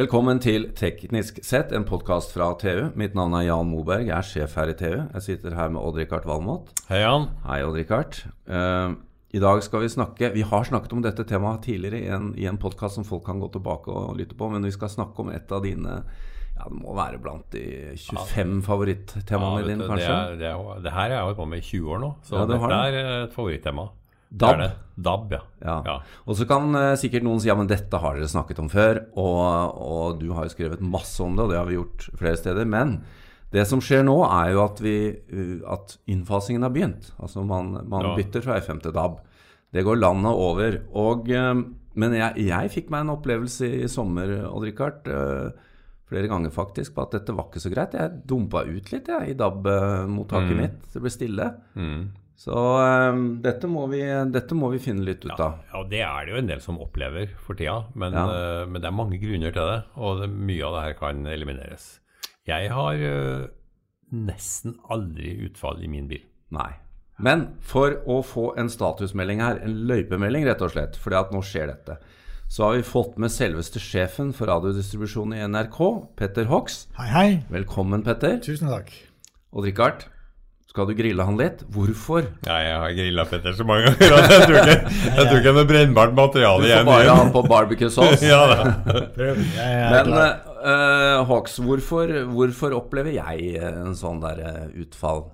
Velkommen til Teknisk sett, en podkast fra TU. Mitt navn er Jan Moberg, jeg er sjef her i TU. Jeg sitter her med Odd-Rikard Valmot. Hei, Jan. Hei, Odd-Rikard. Uh, I dag skal vi snakke Vi har snakket om dette temaet tidligere i en, i en podkast som folk kan gå tilbake og lytte på, men vi skal snakke om et av dine ja, Det må være blant de 25 ja, favorittemaene ja, dine, kanskje? Det, er, det, det, her har jeg holdt på med i 20 år nå, så ja, dette er et favorittema. DAB. DAB, ja. ja. ja. Og så kan uh, sikkert noen si ja, men dette har dere snakket om før, og, og, du har jo skrevet masse om det, og det har vi gjort flere steder. Men det som skjer nå, er jo at, vi, uh, at innfasingen har begynt. Altså man, man ja. bytter fra FM til DAB. Det går landet over. Og, uh, men jeg, jeg, fikk meg en opplevelse i sommer, Odd-Rikard, flere ganger faktisk, på at dette var ikke så greit. Jeg dumpa ut litt jeg, i DAB-mottaket mm. mitt. Det ble stille. Mm. Så um, dette, må vi, dette, må vi, finne litt ut av. Ja, det er det jo en del som opplever for tida. Men, ja. uh, men det er mange grunner til det, og det, mye av det her kan elimineres. Jeg har uh, nesten aldri utfall i min bil. Nei. Men for å få en statusmelding her, en løypemelding rett og slett, fordi at nå skjer dette, så har vi fått med selveste sjefen for radiodistribusjonen i NRK, Petter Hox. Hei, hei. Velkommen, Petter. Tusen takk. Og Richard. Skal du grille han litt? Hvorfor? Ja, jeg har grilla Petter så mange ganger jeg tror ikke, jeg tror ikke det er brennbart materiale igjen. Du får bare han på barbecue sauce. ja, Men uh, Hawks, hvorfor, hvorfor, opplever jeg en sånn der uh, utfall?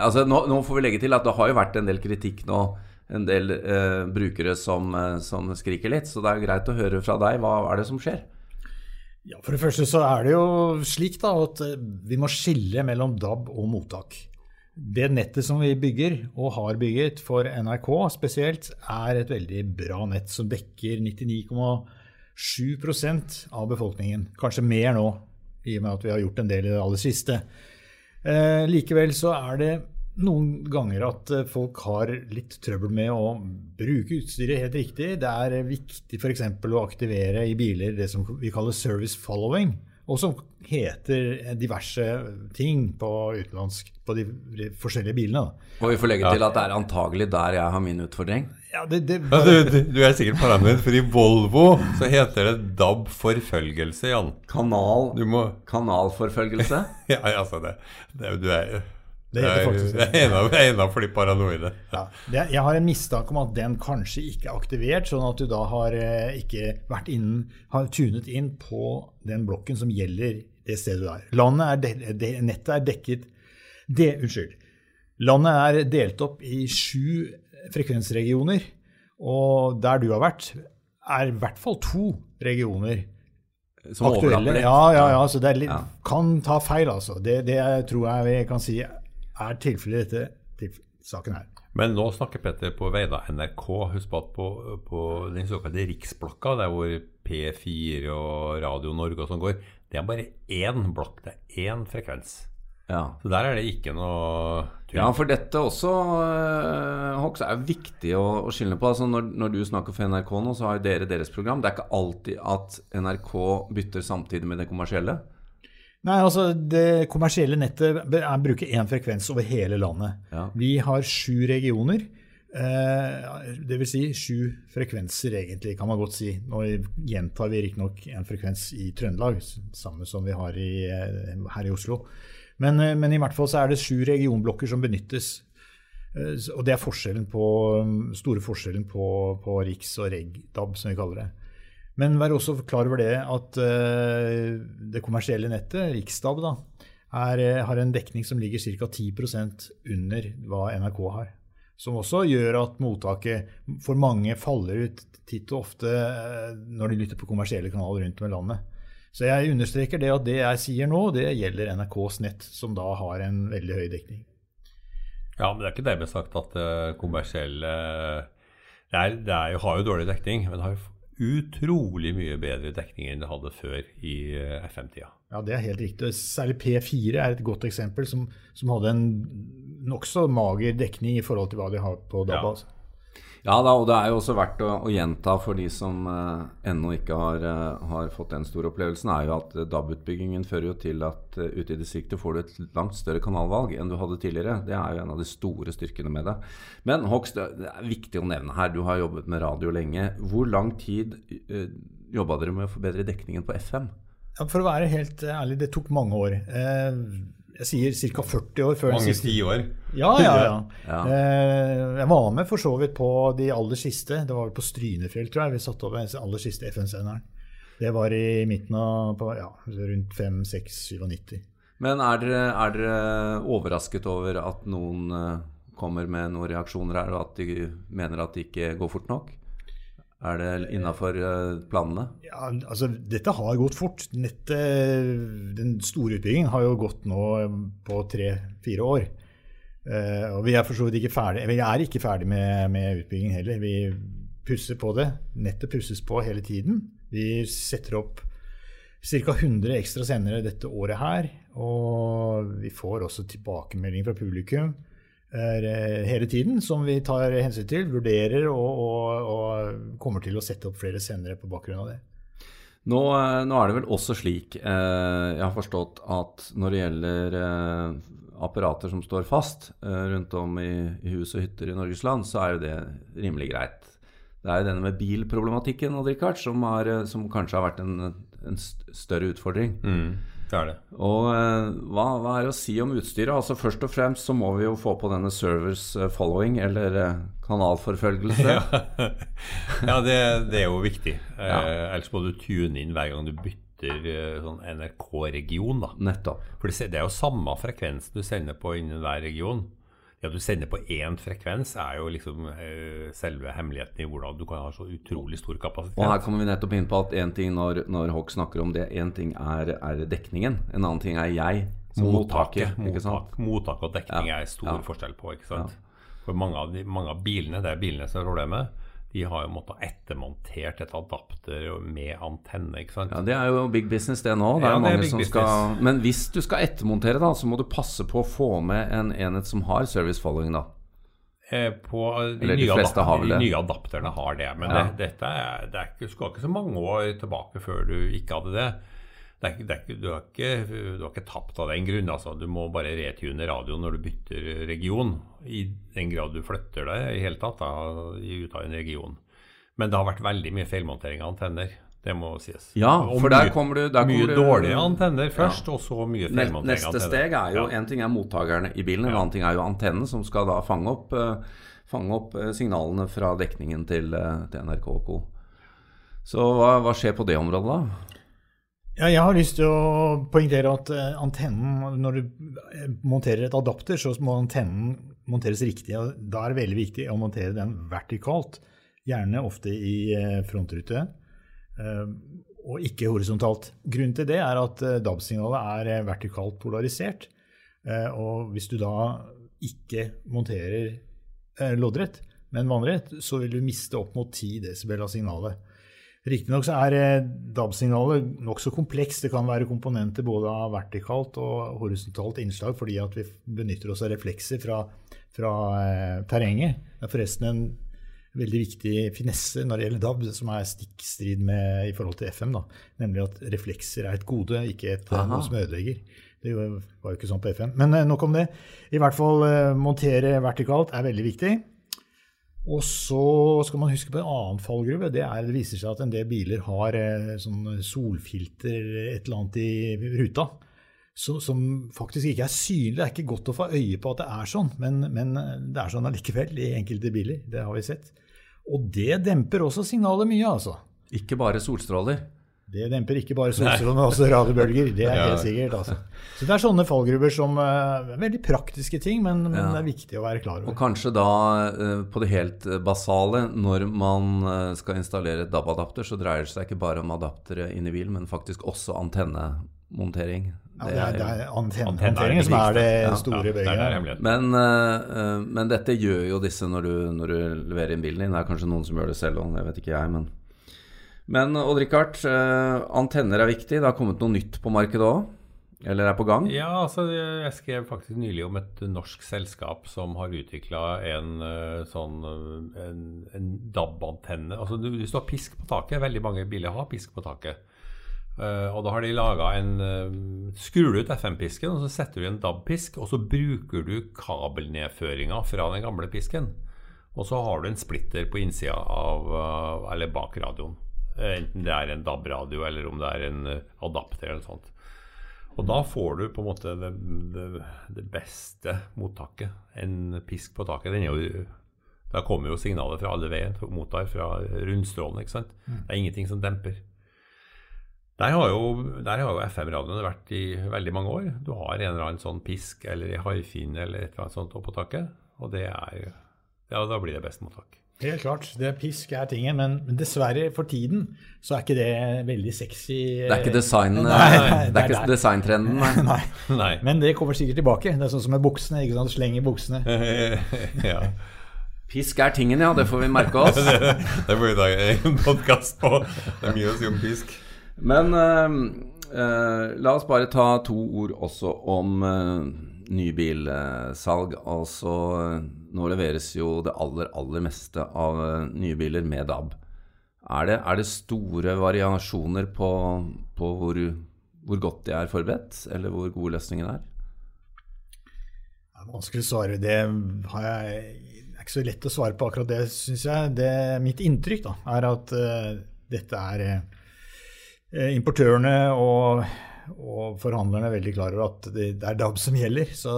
Altså, nå, nå, får vi legge til at det har jo vært en del kritikk nå. En del uh, brukere som, som, skriker litt. Så det er greit å høre fra deg. Hva er det som skjer? Ja, For det første så er det jo slik da at vi må skille mellom DAB og mottak. Det nettet som vi bygger, og har bygget for NRK spesielt, er et veldig bra nett som dekker 99,7% av befolkningen. Kanskje mer nå, i og med at vi har gjort en del i det aller siste. Eh, likevel så er det noen ganger at eh, folk har litt trøbbel med å bruke utstyret helt riktig. Det er viktig f.eks. å aktivere i biler det som vi kaller service following og som heter diverse ting på utenlandsk på de forskjellige bilene. Og vi får legge til at det er antagelig der jeg har min utfordring. Ja, det, det bare... du, du, er sikkert paranoid, for i Volvo så heter det DAB forfølgelse, Jan. Kanal, må... Kanalforfølgelse? ja, altså det, det Du er det heter faktisk det. Er en av, en av for de paranoide. Ja. jeg har en mistanke om at den kanskje ikke er aktivert, sånn at du da har eh, ikke vært innen, har tunet inn på den blokken som gjelder det stedet du er. Landet er de, nettet er dekket det, Unnskyld. Landet er delt opp i sju frekvensregioner, og der du har vært, er i hvert fall to regioner som aktuelle. Ja, ja, ja, så det litt, ja. kan ta feil, altså. Det, det tror jeg vi kan si er tilfellet i dette saken her. Men nå snakker Petter på vegne av NRK. Husk på at på, på den såkalte riksblokka, der hvor P4 og Radio Norge og sånn går, det er bare én blokk. Det er én frekvens. Ja. Så der er det ikke noe tur. Ja, for dette også, uh, Hoks, er viktig å, å skille på. Altså når, når, du snakker for NRK nå, så har dere deres program. Det er ikke alltid at NRK bytter samtidig med det kommersielle. Nei, altså Det kommersielle nettet bruker én frekvens over hele landet. Ja. Vi har sju regioner. Eh, vil Si sju frekvenser, egentlig, kan man godt si. Nå gjentar vi riktignok en frekvens i Trøndelag, samme som vi har i, eh, her i Oslo. Men, eh, men, i hvert fall så er det sju regionblokker som benyttes. Og det er forskjellen på, store forskjellen på, på Riks og Reg-DAB, som vi kaller det. Men vær også klar over det at uh, det kommersielle nettet, Riksdab, da, er, eh, har en dekning som ligger ca. 10% under hva NRK har. Som også gjør at mottaket for mange faller ut titt og ofte uh, når de lytter på kommersielle kanaler rundt om i landet. Så jeg understreker det at det jeg sier nå, det gjelder NRKs nett, som da har en veldig høy dekning. Ja, men det er ikke dermed sagt at kommersielle det, er, det er, har jo dårlig dekning, men har jo utrolig mye bedre dekning enn det hadde før i eh, FM-tida. Ja, det er helt riktig. Særlig P4 er et godt eksempel, som, som hadde en nokså mager dekning i forhold til hva de har på DAB. Ja. Ja da, og det er jo også verdt å, å gjenta for de som uh, ennå ikke har, uh, har, fått den store opplevelsen, er jo at uh, DAB-utbyggingen fører jo til at uh, ute i distriktet får du et langt større kanalvalg enn du hadde tidligere. Det er jo en av de store styrkene med det. Men Hoks, det er viktig å nevne her, du har jobbet med radio lenge. Hvor lang tid jobba dere med å forbedre dekningen på FM? Ja, for å være helt ærlig, det tok mange år. Eh, jeg sier ca. 40 år før Mange den siste. tiår. Ja, ja, ja. Ja. Eh, Jeg var med for så vidt på de aller siste. Det var vel på Strynefjell, tror jeg. Vi satte opp den aller siste FN-senderen. Det var i midten av på, ja, rundt 5-6-97. Men er dere, er dere overrasket over at noen eh, kommer med noen reaksjoner her, og at de mener at det ikke går fort nok? Er det innafor planene? Ja, altså, dette har gått fort. Nettet, den store utbyggingen har jo gått nå på tre-fire år. Uh, og vi er for så vidt ikke ferdig Vi er ikke ferdig med, med utbyggingen heller. Vi pusser på det. Nettet pusses på hele tiden. Vi setter opp ca. 100 ekstra sendere dette året her. Og vi får også tilbakemelding fra publikum eh, hele tiden som vi tar hensyn til, vurderer og, og, og kommer til å sette opp flere sendere på bakgrunn av det. Nå, eh, nå er det vel også slik, eh, jeg har forstått at når det gjelder eh, apparater som står fast eh, rundt om i, i hus og hytter i Norges land, så er jo det rimelig greit. Det er jo denne med bilproblematikken som, har, eh, som kanskje har vært en, en større utfordring. Mm, det er det. Og eh, hva, hva er det å si om utstyret? Altså Først og fremst så må vi jo få på denne servers eh, following, eller eh, kanalforfølgelse. Ja, det, det er jo viktig. Eh, Ja. ellers må du tune inn hver gang du bytter eh, sånn NRK-region. da. Nettopp. For det, det er jo samme frekvens du sender på innen hver region. At du sender på én frekvens, er jo liksom uh, selve hemmeligheten i hvordan du kan ha så utrolig stor kapasitet. Og her kommer vi nettopp inn på at én ting når, når Hawk snakker om det, én ting er, er dekningen, en annen ting er jeg som mottaker. Mottak, mottak og dekning Ja, er stor ja. forskjell på. ikke sant? For mange av, de, mange av bilene, det er bilene som er problemet, de har jo måttet ettermontert et adapter med antenne. ikke sant? Ja, Det er jo big business, det nå. Det er Ja, mange det er som skal, men hvis du skal ettermontere, da, så må du passe på å få med en enhet som har service following. da. Eh, På de, Eller de nye, fleste har vel de nye adapterne har det. Men Ja. det, dette er, det er ikke, skal ikke så mange år tilbake før du ikke hadde det. Det, er, det er, du, har ikke, du har ikke tapt av den grunn. Altså. Du må bare retune radioen når du bytter region. I den grad du flytter deg i hele tatt da, ut av en region. Men det har vært veldig mye feilmontering av antenner. Det må sies. Ja, for der kommer du der Mye kommer du- dårlige antenner først, og så mye feilmontering Neste antenner. steg er jo Ja. En ting er mottakerne i bilen, en Ja. annen ting er jo antennen, som skal da fange opp, eh, fange opp eh, signalene fra dekningen til, eh, til NRK co. Så hva, hva skjer på det området, da? Ja, jeg har lyst til å poengtere at eh, antennen, når du eh, monterer et adapter, så må antennen monteres riktig. og Da er det veldig viktig å montere den vertikalt, gjerne ofte i eh, frontrute, og ikke horisontalt. Grunnen til det er at DAB-signalet er vertikalt polarisert, og hvis du da ikke monterer loddrett, men vannrett, så vil du miste opp mot 10 desibel av signalet. Riktignok så er eh, DAB-signalet nokså komplekst. Det kan være komponenter både av vertikalt og horisontalt innslag, fordi at vi benytter oss av reflekser fra, fra eh, terrenget. Det er forresten en veldig viktig finesse når det gjelder DAB, som er stikkstrid med i forhold til FM. Da. Nemlig at reflekser er et gode, ikke et, eh, Aha. noe som ødelegger. Det var jo ikke sånn på FM. Men eh, nok om det. I hvert fall eh, montere vertikalt er veldig viktig. Og så skal man huske på en annen fallgruve. Det, er, det viser seg at en del biler har eh, sånn solfilter, et eller annet i ruta, så, som faktisk ikke er synlig. Det er ikke godt å få øye på at det er sånn, men, men det er sånn allikevel i enkelte biler. Det har vi sett. Og det demper også signalet mye, altså. Ikke bare solstråler. Det demper ikke bare solstråler, men også radiobølger. Det er helt sikkert. altså. Så det er sånne fallgrupper som eh, er veldig praktiske ting, men, men det er viktig å være klar over. Og kanskje da eh, på det helt eh, basale, når man skal installere DAB-adapter, så dreier det seg ikke bare om adaptere inn i bilen, men faktisk også antennemontering. Ja, det er, det er er antennehåndteringen som er det Ja. store Ja, det bøyet. er. Men, men dette gjør jo disse når du, når du leverer inn bilen din. Det er kanskje noen som gjør det selv òg, det vet ikke jeg, men Men Odd-Rikard, eh, antenner er viktig. Det har kommet noe nytt på markedet òg? Eller er på gang? Ja, altså jeg skrev faktisk nylig om et norsk selskap som har utvikla en eh, sånn eh, en, en DAB-antenne. Altså du- du står pisk på taket, veldig mange biler har pisk på taket. Uh, og da har de laga en uh, Skrur du ut FM-pisken, og så setter du en DAB-pisk, og så bruker du kabelnedføringa fra den gamle pisken. Og så har du en splitter på innsida av uh, Eller bak radioen. Enten det er en DAB-radio eller om det er en adapter eller noe sånt. Og da får du på en måte det, det, det beste mottaket. En pisk på taket. Den er jo da kommer jo signalet fra alle veier, mottar fra rundstrålen. ikke sant? Mm. Det er ingenting som demper. Der har jo, jo FM-radioene vært i veldig mange år. Du har en eller annen sånn pisk eller ei haifine eller et eller annet sånt oppå taket. Og det er Ja, da blir det best mottak. Helt klart. det Pisk er tingen, men, men dessverre for tiden så er ikke det veldig sexy. Det er ikke, design, nei, nei, det er det ikke designtrenden, nei. nei. Men det kommer sikkert tilbake. Det er sånn som med buksene. ikke sant? Sleng i buksene. ja. Pisk er tingen, ja. Det får vi merke oss. det, det får vi ta en podkast på. Det er mye å si om pisk. Men uh, uh, la oss bare ta to ord også om uh, nybilsalg. Altså nå leveres jo det aller, aller meste av nye biler med DAB. Er det, er det store variasjoner på, på hvor, hvor, godt de er forberedt, eller hvor gode løsningene er? Det er vanskelig å svare. Det jeg er ikke så lett å svare på akkurat det, syns jeg. Det, mitt inntrykk da, er at uh, dette er uh, importørene og, og, forhandlerne er veldig klar over at det, det, er DAB som gjelder. Så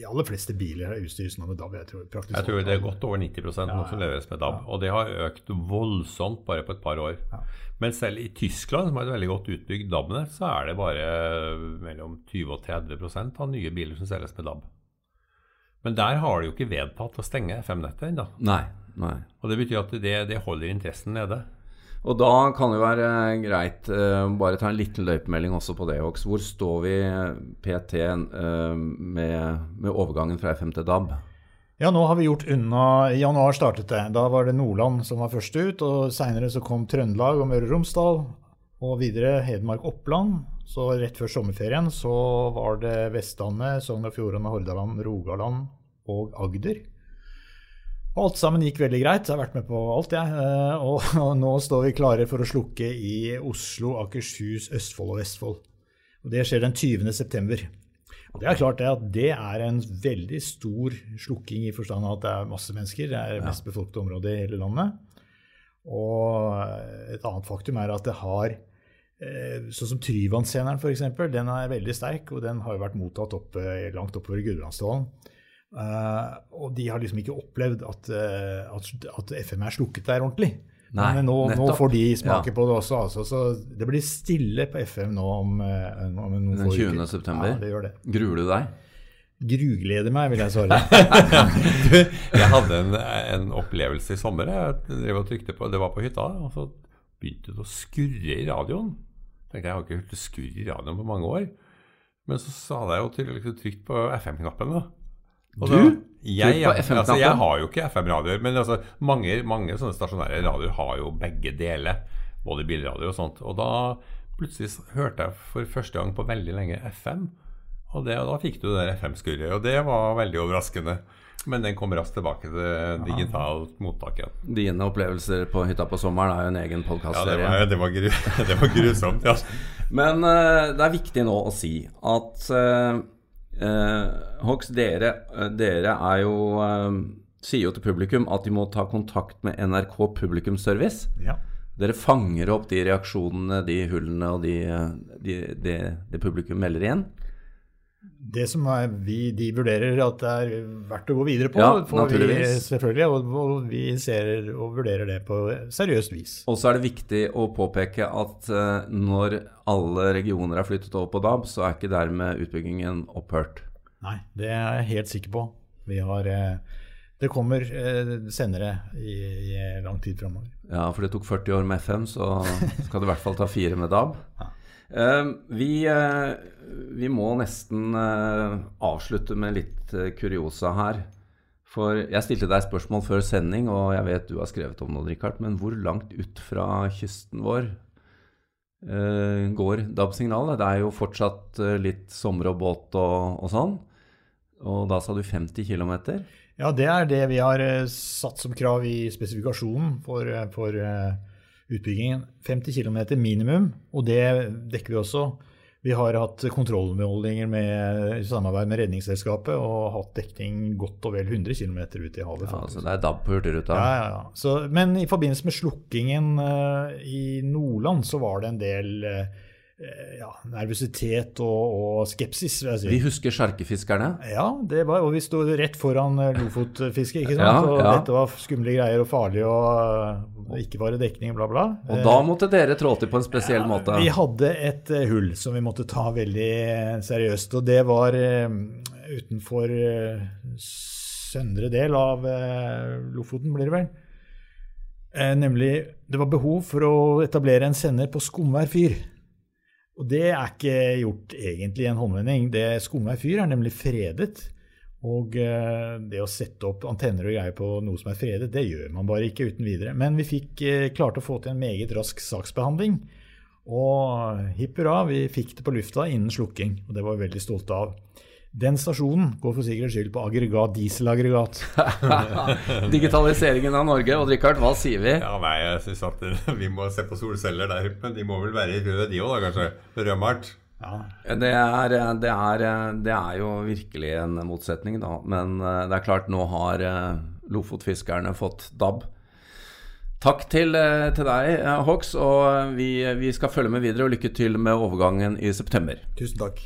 de aller fleste biler har utstyres nå med DAB. Jeg tror, jeg tror det er godt over 90 ja, nå som leveres med DAB. Ja. Og det har økt voldsomt bare på et par år. Ja. Men selv i Tyskland, som har et veldig godt utbygd DAB-nett, så er det bare mellom 20 og 30% av nye biler som selges med DAB. Men der har de jo ikke vedtatt å stenge FM-nettet ennå. Nei, nei. Og det betyr at det, det, holder interessen nede. Og da kan det være greit uh, bare ta en liten løypemelding også på det. Også. Hvor står vi PT uh, med, med, overgangen fra FM til DAB? Ja, nå har vi gjort unna I januar startet det. Da var det Nordland som var først ut. og Seinere så kom Trøndelag og Møre og Romsdal. Og videre Hedmark-Oppland. Så rett før sommerferien så var det Vestlandet, Sogn og Fjordane, Hordaland, Rogaland og Agder. Og alt sammen gikk veldig greit. Jeg har vært med på alt, jeg. Ja. Eh, og, og, nå står vi klare for å slukke i Oslo, Akershus, Østfold og Vestfold. Og det skjer den 20. september. Og det er klart det at det er en veldig stor slukking i forstand av at det er masse mennesker. Det er det mest befolkede området i hele landet. Og et annet faktum er at det har Eh, sånn som Tryvannseneren, f.eks., den er veldig sterk, og den har jo vært mottatt opp, langt oppover i Gudbrandsdalen. Uh, og de har liksom ikke opplevd at, uh, at, at, FM er slukket der ordentlig. Nei, Men nå, nå, får de smake ja. på det også. Altså, så det blir stille på FM nå om, om noen Den 20. uker. september? Ja, det gjør det. Gruer du deg? Grugleder meg, vil jeg svare. jeg hadde en, en, opplevelse i sommer. Jeg drev og trykte på, Det var på hytta. og så begynte det å skurre i radioen tenkte jeg har ikke hørt det skurre i radioen på mange år. Men så, så hadde jeg jo til, liksom, trykt på FM-knappen. da. Og du? Jeg, jeg, altså, jeg, har jo ikke FM-radioer, men altså, mange, mange sånne stasjonære radioer har jo begge deler. Både bilradio og sånt. Og da plutselig hørte jeg for første gang på veldig lenge FM. Og, det, og da fikk du det FM-skurret, og det var veldig overraskende. Men den kommer raskt tilbake til digitalt mottak igjen. Dine opplevelser på hytta på sommeren er jo en egen podkastserie. Ja, det var, det var, det var grusomt. ja. Men uh, det er viktig nå å si at uh, uh, Hox, dere, dere, er jo sier jo til publikum at de må ta kontakt med NRK Publikumsservice. Ja. Dere fanger opp de reaksjonene, de hullene og de, de, de, det publikum melder igjen det som vi, de vurderer at det er verdt å gå videre på, ja, får vi selvfølgelig, og, og, vi ser og vurderer det på seriøst vis. Og så er det viktig å påpeke at uh, når alle regioner er flyttet over på DAB, så er ikke dermed utbyggingen opphørt. Nei, det er jeg helt sikker på. Vi har uh, Det kommer uh, senere i, i, lang tid framover. Ja, for det tok 40 år med FM, så skal det i hvert fall ta fire med DAB. Ja. Ehm, vi, eh, vi, må nesten eh, avslutte med litt eh, kuriosa her. For jeg stilte deg spørsmål før sending, og jeg vet du har skrevet om det, Richard, men hvor langt ut fra kysten vår går DAB-signalet? Det er jo fortsatt litt sommer og båt og, og sånn. Og da sa du 50 km? Ja, det er det vi har satt som krav i spesifikasjonen for, for utbyggingen. 50 km minimum, og det dekker vi også Vi har hatt kontrollmålinger med, i samarbeid med Redningsselskapet og hatt dekning godt og vel 100 km ut i havet. Ja, så det er DAB på Hurtigruta? Ja, ja, ja. Så, men i forbindelse med slukkingen uh, i Nordland så var det en del uh, ja, nervøsitet og, og, skepsis. vil jeg si. Vi husker sjarkefiskerne? Ja, det var, og vi sto rett foran lofotfisket. ikke sant? Ja, ja. Og dette var skumle greier og farlig og ikke var det dekning, bla, bla. Og da måtte dere trå til på en spesiell ja, måte? Vi hadde et hull som vi måtte ta veldig seriøst. Og det var utenfor søndre del av Lofoten, blir det vel. nemlig det var behov for å etablere en sender på Skomvær fyr. Og det er ikke gjort egentlig i en håndvending. Det Skomvær fyr er nemlig fredet. Og eh, det å sette opp antenner og greier på noe som er fredet, det gjør man bare ikke uten videre. Men vi fikk eh, klart å få til en meget rask saksbehandling. Og hipp hurra, vi fikk det på lufta innen slukking. Og det var vi veldig stolte av. Den stasjonen går for sikkerhets skyld på aggregat, dieselaggregat. Digitaliseringen av Norge. Odd Rikard, hva sier vi? Ja, nei, Jeg synes at vi må se på solceller der, men de må vel være røde, de òg, kanskje? Rødmalt? Ja. Det, er, det, er, det er jo virkelig en motsetning, da. Men eh, det er klart, nå har eh, lofotfiskerne fått DAB. Takk til, eh, til deg, Hox, og vi, vi skal følge med videre. Og lykke til med overgangen i september. Tusen takk.